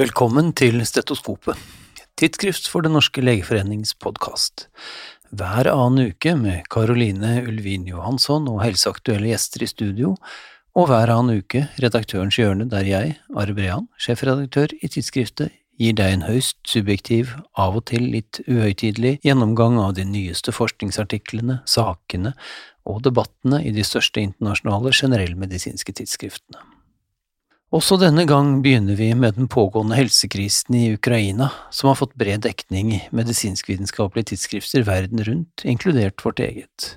Velkommen til Stetoskopet, tidsskrift for Den norske legeforenings podkast. Hver annen uke med Caroline Ulvin Johansson og helseaktuelle gjester i studio, og hver annen uke Redaktørens hjørne, der jeg, Are Brean, sjefredaktør i tidsskriftet, gir deg en høyst subjektiv, av og til litt uhøytidelig gjennomgang av de nyeste forskningsartiklene, sakene og debattene i de største internasjonale generellmedisinske tidsskriftene. Også denne gang begynner vi med den pågående helsekrisen i Ukraina, som har fått bred dekning i medisinskvitenskapelige tidsskrifter verden rundt, inkludert vårt eget.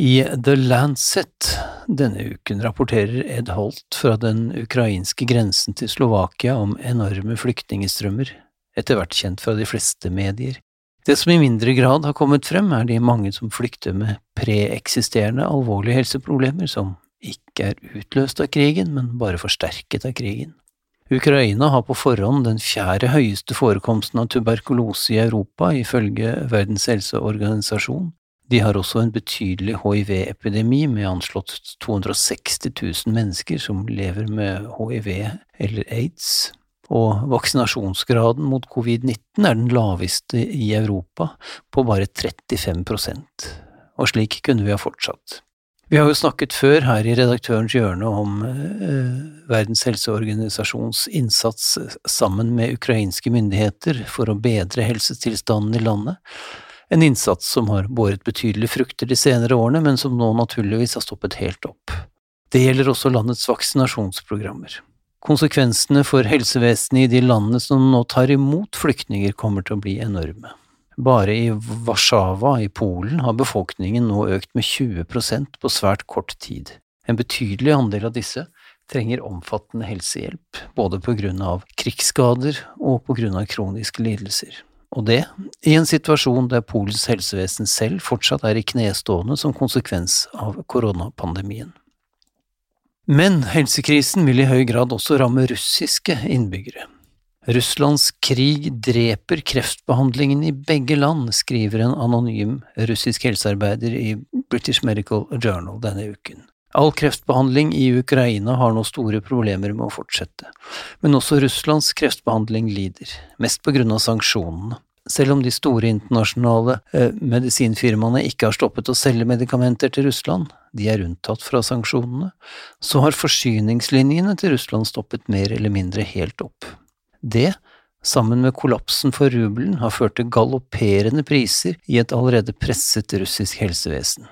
I The Lancet denne uken rapporterer Ed Holt fra den ukrainske grensen til Slovakia om enorme flyktningestrømmer, etter hvert kjent fra de fleste medier. Det som i mindre grad har kommet frem, er de mange som flykter med preeksisterende alvorlige helseproblemer som ikke er utløst av krigen, men bare forsterket av krigen. Ukraina har på forhånd den fjerde høyeste forekomsten av tuberkulose i Europa, ifølge Verdens helseorganisasjon. De har også en betydelig hiv-epidemi, med anslått 260 000 mennesker som lever med hiv eller aids, og vaksinasjonsgraden mot covid-19 er den laveste i Europa, på bare 35% og slik kunne vi ha fortsatt. Vi har jo snakket før her i Redaktørens hjørne om eh, Verdens helseorganisasjons innsats sammen med ukrainske myndigheter for å bedre helsetilstanden i landet. En innsats som har båret betydelige frukter de senere årene, men som nå naturligvis har stoppet helt opp. Det gjelder også landets vaksinasjonsprogrammer. Konsekvensene for helsevesenet i de landene som nå tar imot flyktninger, kommer til å bli enorme. Bare i Warszawa i Polen har befolkningen nå økt med 20% på svært kort tid. En betydelig andel av disse trenger omfattende helsehjelp, både på grunn av krigsskader og på grunn av kroniske lidelser. Og det i en situasjon der Polens helsevesen selv fortsatt er i knestående som konsekvens av koronapandemien. Men helsekrisen vil i høy grad også ramme russiske innbyggere. Russlands krig dreper kreftbehandlingen i begge land, skriver en anonym russisk helsearbeider i British Medical Journal denne uken. All kreftbehandling i Ukraina har nå store problemer med å fortsette, men også Russlands kreftbehandling lider, mest på grunn av sanksjonene. Selv om de store internasjonale eh, medisinfirmaene ikke har stoppet å selge medikamenter til Russland, de er unntatt fra sanksjonene, så har forsyningslinjene til Russland stoppet mer eller mindre helt opp. Det, sammen med kollapsen for rubelen, har ført til galopperende priser i et allerede presset russisk helsevesen.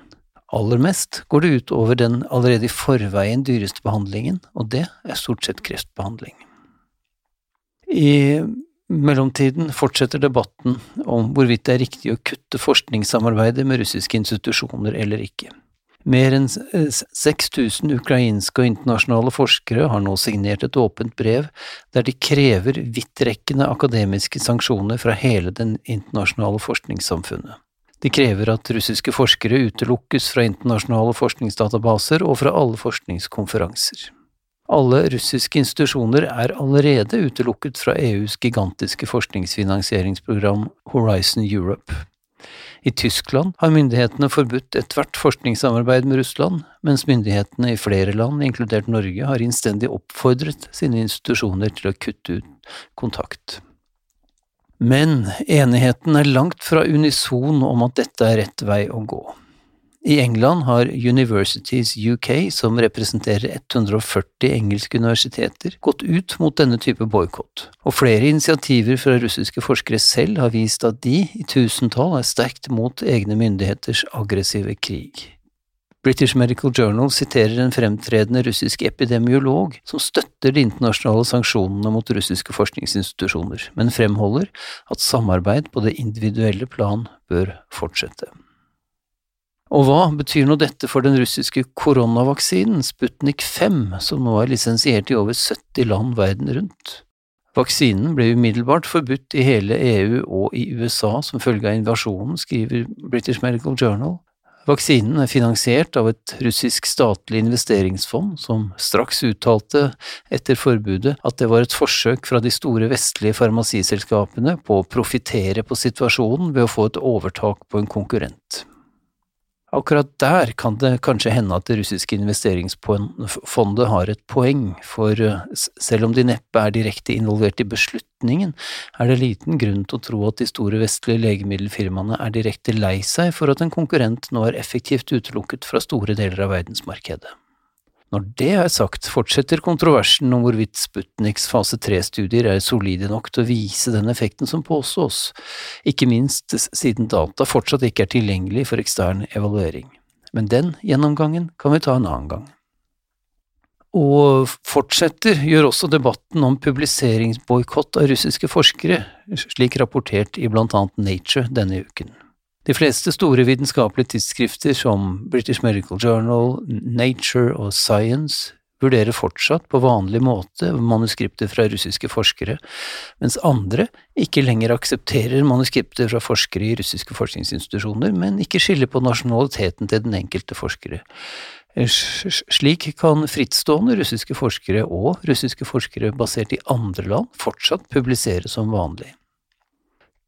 Aller mest går det ut over den allerede i forveien dyreste behandlingen, og det er stort sett kreftbehandling. I mellomtiden fortsetter debatten om hvorvidt det er riktig å kutte forskningssamarbeidet med russiske institusjoner eller ikke. Mer enn 6000 eh, ukrainske og internasjonale forskere har nå signert et åpent brev der de krever vidtrekkende akademiske sanksjoner fra hele det internasjonale forskningssamfunnet. De krever at russiske forskere utelukkes fra internasjonale forskningsdatabaser og fra alle forskningskonferanser. Alle russiske institusjoner er allerede utelukket fra EUs gigantiske forskningsfinansieringsprogram Horizon Europe. I Tyskland har myndighetene forbudt ethvert forskningssamarbeid med Russland, mens myndighetene i flere land, inkludert Norge, har innstendig oppfordret sine institusjoner til å kutte ut kontakt. Men enigheten er langt fra unison om at dette er rett vei å gå. I England har Universities UK, som representerer 140 engelske universiteter, gått ut mot denne type boikott, og flere initiativer fra russiske forskere selv har vist at de, i tusentall, er sterkt mot egne myndigheters aggressive krig. British Medical Journal siterer en fremtredende russisk epidemiolog som støtter de internasjonale sanksjonene mot russiske forskningsinstitusjoner, men fremholder at samarbeid på det individuelle plan bør fortsette. Og hva betyr nå dette for den russiske koronavaksinen Sputnik 5, som nå er lisensiert i over 70 land verden rundt? Vaksinen ble umiddelbart forbudt i hele EU og i USA som følge av invasjonen, skriver British Medical Journal. Vaksinen er finansiert av et russisk statlig investeringsfond, som straks uttalte etter forbudet at det var et forsøk fra de store vestlige farmasiselskapene på å profitere på situasjonen ved å få et overtak på en konkurrent. Akkurat der kan det kanskje hende at det russiske investeringsfondet har et poeng, for eh, selv om de neppe er direkte involvert i beslutningen, er det liten grunn til å tro at de store vestlige legemiddelfirmaene er direkte lei seg for at en konkurrent nå er effektivt utelukket fra store deler av verdensmarkedet. Når det er sagt, fortsetter kontroversen om hvorvidt Sputniks fase tre-studier er solide nok til å vise den effekten som påstås, ikke minst siden data fortsatt ikke er tilgjengelig for ekstern evaluering. Men den gjennomgangen kan vi ta en annen gang. Og fortsetter gjør også debatten om publiseringsboikott av russiske forskere, slik rapportert i blant annet Nature denne uken. De fleste store vitenskapelige tidsskrifter som British Medical Journal, Nature og Science vurderer fortsatt på vanlig måte manuskripter fra russiske forskere, mens andre ikke lenger aksepterer manuskripter fra forskere i russiske forskningsinstitusjoner, men ikke skiller på nasjonaliteten til den enkelte forskere. Slik kan frittstående russiske forskere og russiske forskere basert i andre land fortsatt publisere som vanlig.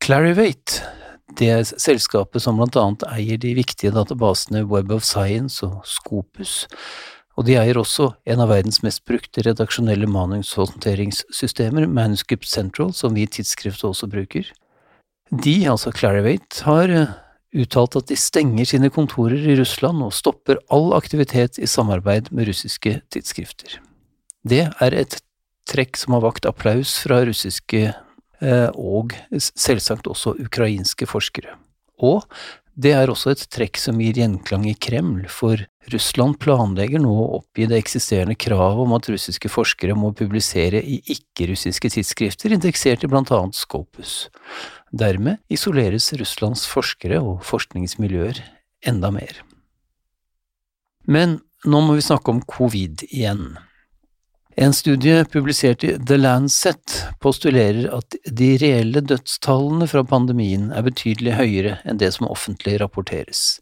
Clarivate det selskapet som blant annet eier de viktige databasene Web of Science og Scopus, og de eier også en av verdens mest brukte redaksjonelle manushåndteringssystemer, Manuscript Central, som vi i tidsskriftet også bruker. De, altså Clarivate, har eh, uttalt at de stenger sine kontorer i Russland og stopper all aktivitet i samarbeid med russiske tidsskrifter. Det er et trekk som har vakt applaus fra russiske og selvsagt også ukrainske forskere. Og det er også et trekk som gir gjenklang i Kreml, for Russland planlegger nå å oppgi det eksisterende kravet om at russiske forskere må publisere i ikke-russiske tidsskrifter, indeksert i blant annet Scopus. Dermed isoleres Russlands forskere og forskningsmiljøer enda mer. Men nå må vi snakke om covid igjen. En studie publisert i The Lancet postulerer at de reelle dødstallene fra pandemien er betydelig høyere enn det som offentlig rapporteres.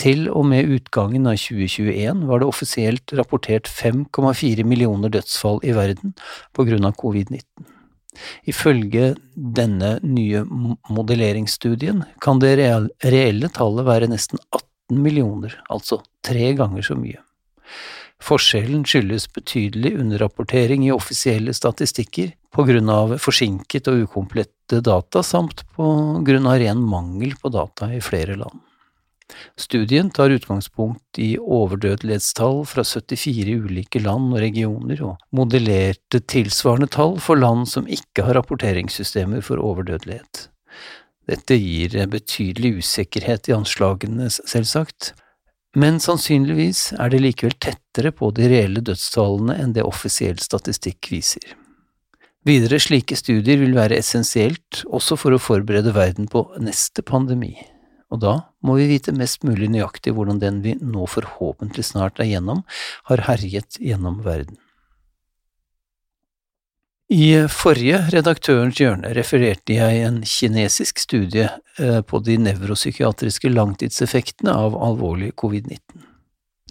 Til og med utgangen av 2021 var det offisielt rapportert 5,4 millioner dødsfall i verden på grunn av covid-19. Ifølge denne nye modelleringsstudien kan det reelle tallet være nesten 18 millioner, altså tre ganger så mye. Forskjellen skyldes betydelig underrapportering i offisielle statistikker på grunn av forsinket og ukomplette data, samt på grunn av ren mangel på data i flere land. Studien tar utgangspunkt i overdødelighetstall fra 74 ulike land og regioner, og modellerte tilsvarende tall for land som ikke har rapporteringssystemer for overdødelighet. Dette gir betydelig usikkerhet i anslagene, selvsagt, men sannsynligvis er det likevel tettere på de reelle dødstallene enn det offisiell statistikk viser. Videre slike studier vil være essensielt også for å forberede verden på neste pandemi, og da må vi vite mest mulig nøyaktig hvordan den vi nå forhåpentlig snart er gjennom, har herjet gjennom verden. I forrige Redaktørens hjørne refererte jeg en kinesisk studie eh, på de nevropsykiatriske langtidseffektene av alvorlig covid-19.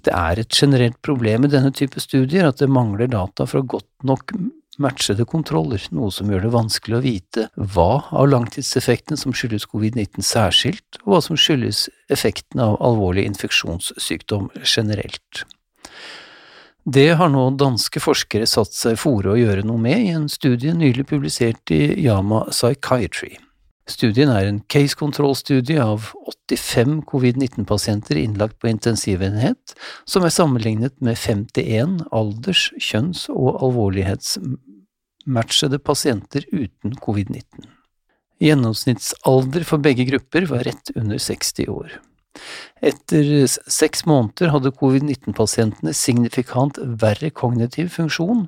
Det er et generelt problem med denne type studier at det mangler data fra godt nok matchede kontroller, noe som gjør det vanskelig å vite hva av langtidseffektene som skyldes covid-19 særskilt, og hva som skyldes effektene av alvorlig infeksjonssykdom generelt. Det har nå danske forskere satt seg fore å gjøre noe med i en studie nylig publisert i Yama Psychiatry. Studien er en case control-studie av 85 covid-19-pasienter innlagt på intensivenhet, som er sammenlignet med 51 alders-, kjønns- og alvorlighetsmatchede pasienter uten covid-19. Gjennomsnittsalder for begge grupper var rett under 60 år. Etter seks måneder hadde covid-19-pasientene signifikant verre kognitiv funksjon,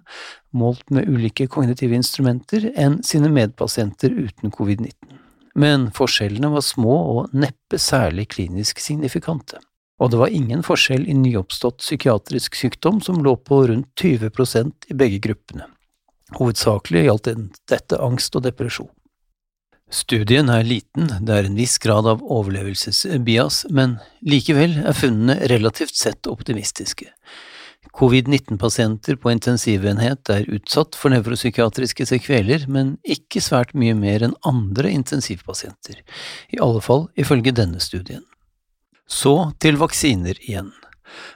målt med ulike kognitive instrumenter, enn sine medpasienter uten covid-19. Men forskjellene var små og neppe særlig klinisk signifikante. Og det var ingen forskjell i nyoppstått psykiatrisk sykdom som lå på rundt 20% i begge gruppene. Hovedsakelig gjaldt dette angst og depresjon. Studien er liten, det er en viss grad av overlevelsesbias, men likevel er funnene relativt sett optimistiske. Covid-19-pasienter på intensivenhet er utsatt for nevropsykiatriske sekveler, men ikke svært mye mer enn andre intensivpasienter, i alle fall ifølge denne studien. Så til vaksiner igjen.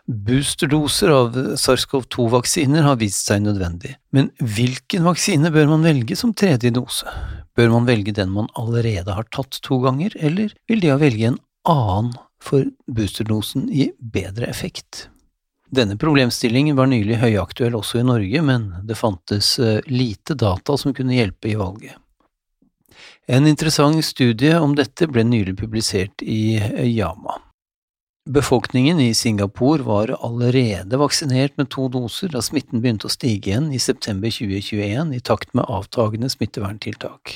Boosterdoser av SARS-CoV-2-vaksiner har vist seg nødvendig, men hvilken vaksine bør man velge som tredje dose? Bør man velge den man allerede har tatt to ganger, eller vil det å velge en annen for boosterdosen gi bedre effekt? Denne problemstillingen var nylig høyaktuell også i Norge, men det fantes eh, lite data som kunne hjelpe i valget. En interessant studie om dette ble nylig publisert i Yama. Befolkningen i Singapore var allerede vaksinert med to doser da smitten begynte å stige igjen i september 2021 i takt med avtagende smitteverntiltak.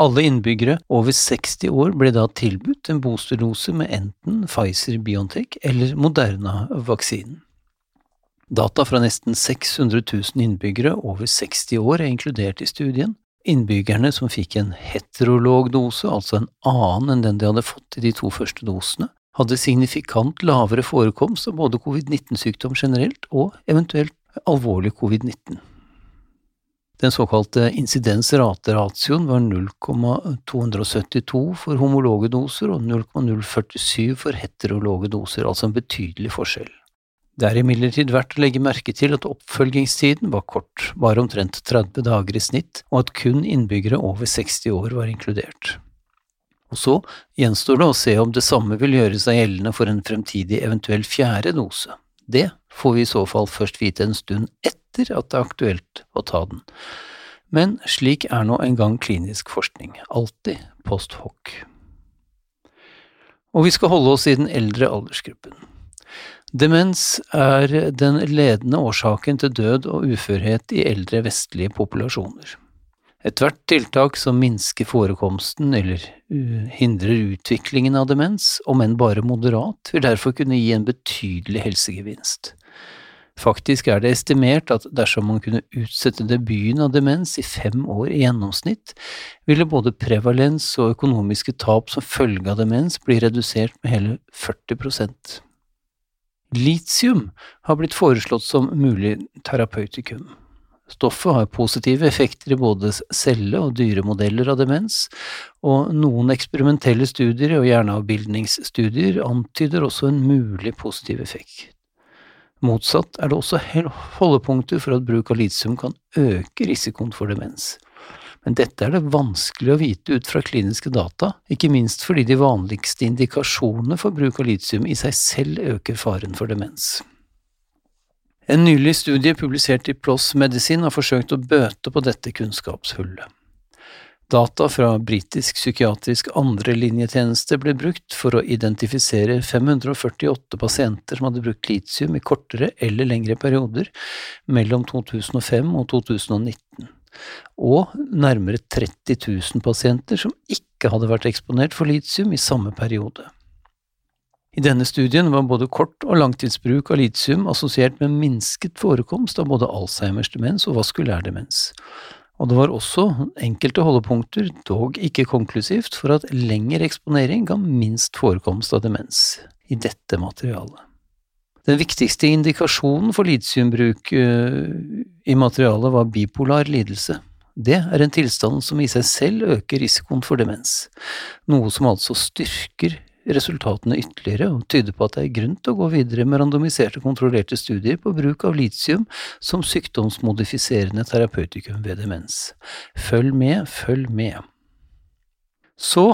Alle innbyggere over 60 år ble da tilbudt en boosterdose med enten Pfizer-Biontech eller Moderna-vaksinen. Data fra nesten 600 000 innbyggere over 60 år er inkludert i studien. Innbyggerne som fikk en heterolog dose, altså en annen enn den de hadde fått i de to første dosene, hadde signifikant lavere forekomst av både covid-19-sykdom generelt og eventuelt alvorlig covid-19. Den såkalte insidens-rate-ratioen var 0,272 for homologe doser og 0,047 for heterologe doser, altså en betydelig forskjell. Det er imidlertid verdt å legge merke til at oppfølgingstiden var kort, bare omtrent 30 dager i snitt, og at kun innbyggere over 60 år var inkludert. Og så gjenstår det å se om det samme vil gjøre seg gjeldende for en fremtidig eventuell fjerde dose. Det får vi i så fall først vite en stund etter at det er aktuelt å ta den. Men slik er nå engang klinisk forskning, alltid post hoc. Og vi skal holde oss i den eldre aldersgruppen. Demens er den ledende årsaken til død og uførhet i eldre vestlige populasjoner. Ethvert tiltak som minsker forekomsten eller hindrer utviklingen av demens, om enn bare moderat, vil derfor kunne gi en betydelig helsegevinst. Faktisk er det estimert at dersom man kunne utsette debuten av demens i fem år i gjennomsnitt, ville både prevalens og økonomiske tap som følge av demens bli redusert med hele 40% Litium har blitt foreslått som mulig terapeutikum. Stoffet har positive effekter i både celle- og dyremodeller av demens, og noen eksperimentelle studier og hjerneavbildningsstudier antyder også en mulig positiv effekt. Motsatt er det også holdepunkter for at bruk av litium kan øke risikoen for demens. Men dette er det vanskelig å vite ut fra kliniske data, ikke minst fordi de vanligste indikasjonene for bruk av litium i seg selv øker faren for demens. En nylig studie publisert i PLOS Medisin har forsøkt å bøte på dette kunnskapshullet. Data fra britisk psykiatrisk andrelinjetjeneste ble brukt for å identifisere 548 pasienter som hadde brukt litium i kortere eller lengre perioder mellom 2005 og 2019, og nærmere 30 000 pasienter som ikke hadde vært eksponert for litium i samme periode. I denne studien var både kort- og langtidsbruk av litium assosiert med minsket forekomst av både Alzheimers demens og vaskulær demens, og det var også enkelte holdepunkter, dog ikke konklusivt, for at lengre eksponering ga minst forekomst av demens i dette materialet. Den viktigste indikasjonen for litiumbruk uh, i materialet var bipolar lidelse. Det er en tilstand som i seg selv øker risikoen for demens, noe som altså styrker resultatene ytterligere og tyder på at det er grunn til å gå videre med randomiserte, kontrollerte studier på bruk av litium som sykdomsmodifiserende terapeutikum ved demens. Følg med, følg med. Så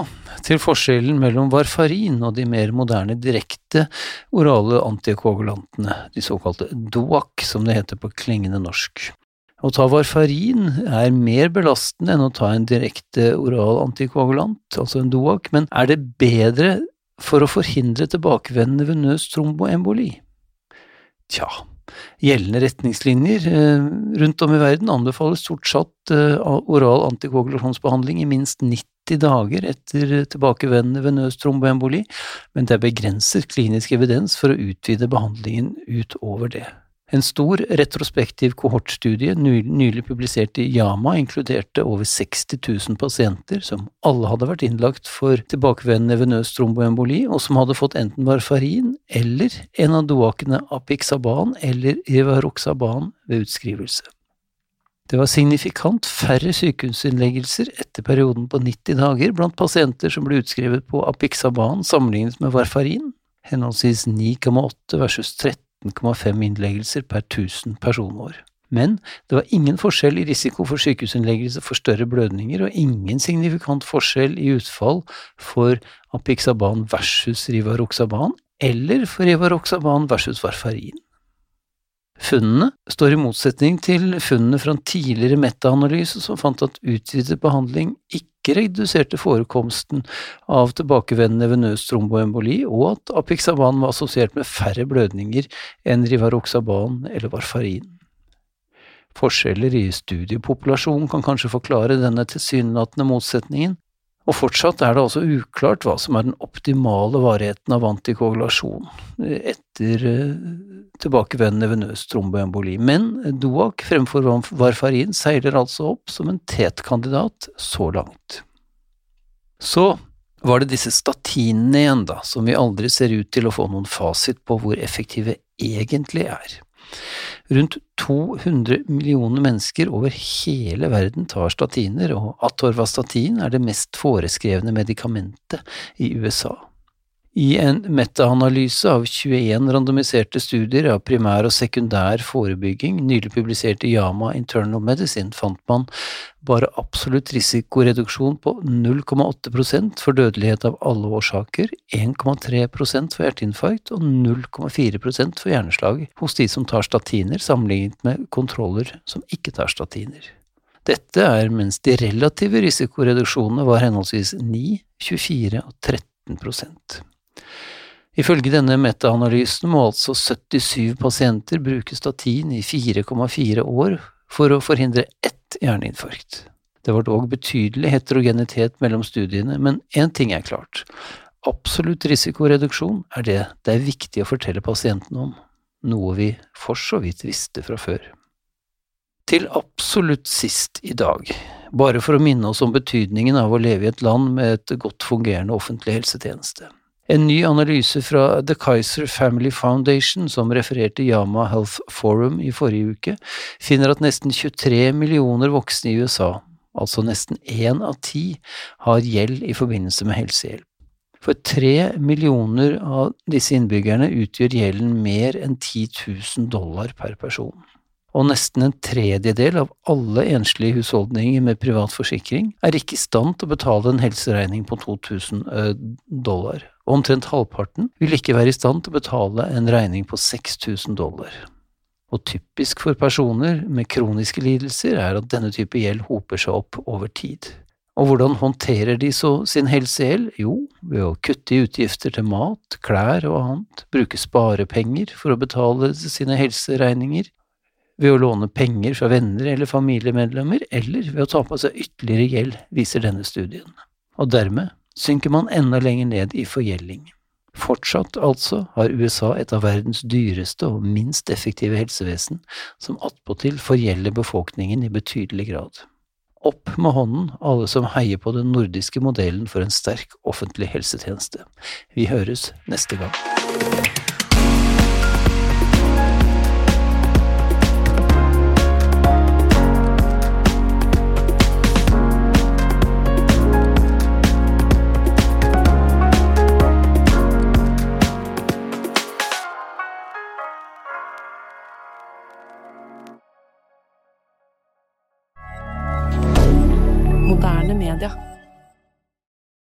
til forskjellen mellom varfarin og de mer moderne direkte orale antikoagulantene, de såkalte DOAC, som det heter på klingende norsk. Å ta varfarin er mer belastende enn å ta en direkte oral antikoagulant, altså en DOAC, men er det bedre for å forhindre tilbakevendende venøs tromboemboli? Tja, gjeldende retningslinjer eh, rundt om i verden anbefaler stort sett eh, oral antikoagulasjonsbehandling i minst 90 dager etter tilbakevendende venøs tromboemboli, men det er begrenset klinisk evidens for å utvide behandlingen utover det. En stor retrospektiv kohortstudie nylig publisert i Yama inkluderte over 60 000 pasienter som alle hadde vært innlagt for tilbakevendende venøs tromboemboli, og som hadde fått enten varfarin eller en av doakene apixaban eller ivaroxaban ved utskrivelse. Det var signifikant færre sykehusinnleggelser etter perioden på 90 dager blant pasienter som ble utskrevet på apixaban sammenlignet med varfarin, henholdsvis 9,8 versus 13,5 innleggelser per 1000 personår. Men det var ingen forskjell i risiko for sykehusinnleggelse for større blødninger, og ingen signifikant forskjell i utfall for apixaban versus rivaroxaban, eller for rivaroxaban versus varfarin. Funnene står i motsetning til funnene fra en tidligere metaanalyse som fant at utvidet behandling ikke reduserte forekomsten av tilbakevendende venøs tromboemboli, og at apixaban var assosiert med færre blødninger enn rivaroxaban eller varfarin. Forskjeller i studiepopulasjonen kan kanskje forklare denne tilsynelatende motsetningen, og fortsatt er det altså uklart hva som er den optimale varigheten av antikoagulasjon etter eh, tilbakevendende venøs tromboemboli, men Doak fremfor varfarin seiler altså opp som en tetkandidat så langt. Så var det disse statinene igjen, da, som vi aldri ser ut til å få noen fasit på hvor effektive egentlig er. Rundt 200 millioner mennesker over hele verden tar statiner, og atorvastatin er det mest foreskrevne medikamentet i USA. I en metaanalyse av 21 randomiserte studier av primær og sekundær forebygging, nylig publisert i Yama Internal Medicine, fant man bare absolutt risikoreduksjon på 0,8% for dødelighet av alle årsaker, 1,3% for hjerteinfarkt og 0,4% for hjerneslag hos de som tar statiner, sammenlignet med kontroller som ikke tar statiner. Dette er mens de relative risikoreduksjonene var henholdsvis 9, 24 og 13 Ifølge denne metaanalysen må altså 77 pasienter bruke statin i 4,4 år for å forhindre ett hjerneinfarkt. Det var dog betydelig heterogenitet mellom studiene, men én ting er klart. Absolutt risikoreduksjon er det det er viktig å fortelle pasientene om, noe vi for så vidt visste fra før. Til absolutt sist i dag, bare for å minne oss om betydningen av å leve i et land med et godt fungerende offentlig helsetjeneste. En ny analyse fra The Kaiser Family Foundation, som refererte Yama Health Forum i forrige uke, finner at nesten 23 millioner voksne i USA, altså nesten én av ti, har gjeld i forbindelse med helsehjelp. For tre millioner av disse innbyggerne utgjør gjelden mer enn 10 000 dollar per person og nesten en tredjedel av alle enslige husholdninger med privat forsikring er ikke i stand til å betale en helseregning på 2000 eh, dollar, og omtrent halvparten vil ikke være i stand til å betale en regning på 6000 dollar. Og typisk for personer med kroniske lidelser er at denne type gjeld hoper seg opp over tid. Og hvordan håndterer de så sin helsegjeld? Jo, ved å kutte i utgifter til mat, klær og annet, bruke sparepenger for å betale sine helseregninger, ved å låne penger fra venner eller familiemedlemmer, eller ved å ta på seg ytterligere gjeld, viser denne studien. Og dermed synker man enda lenger ned i forgjelding. Fortsatt, altså, har USA et av verdens dyreste og minst effektive helsevesen, som attpåtil forgjelder befolkningen i betydelig grad. Opp med hånden, alle som heier på den nordiske modellen for en sterk offentlig helsetjeneste. Vi høres neste gang.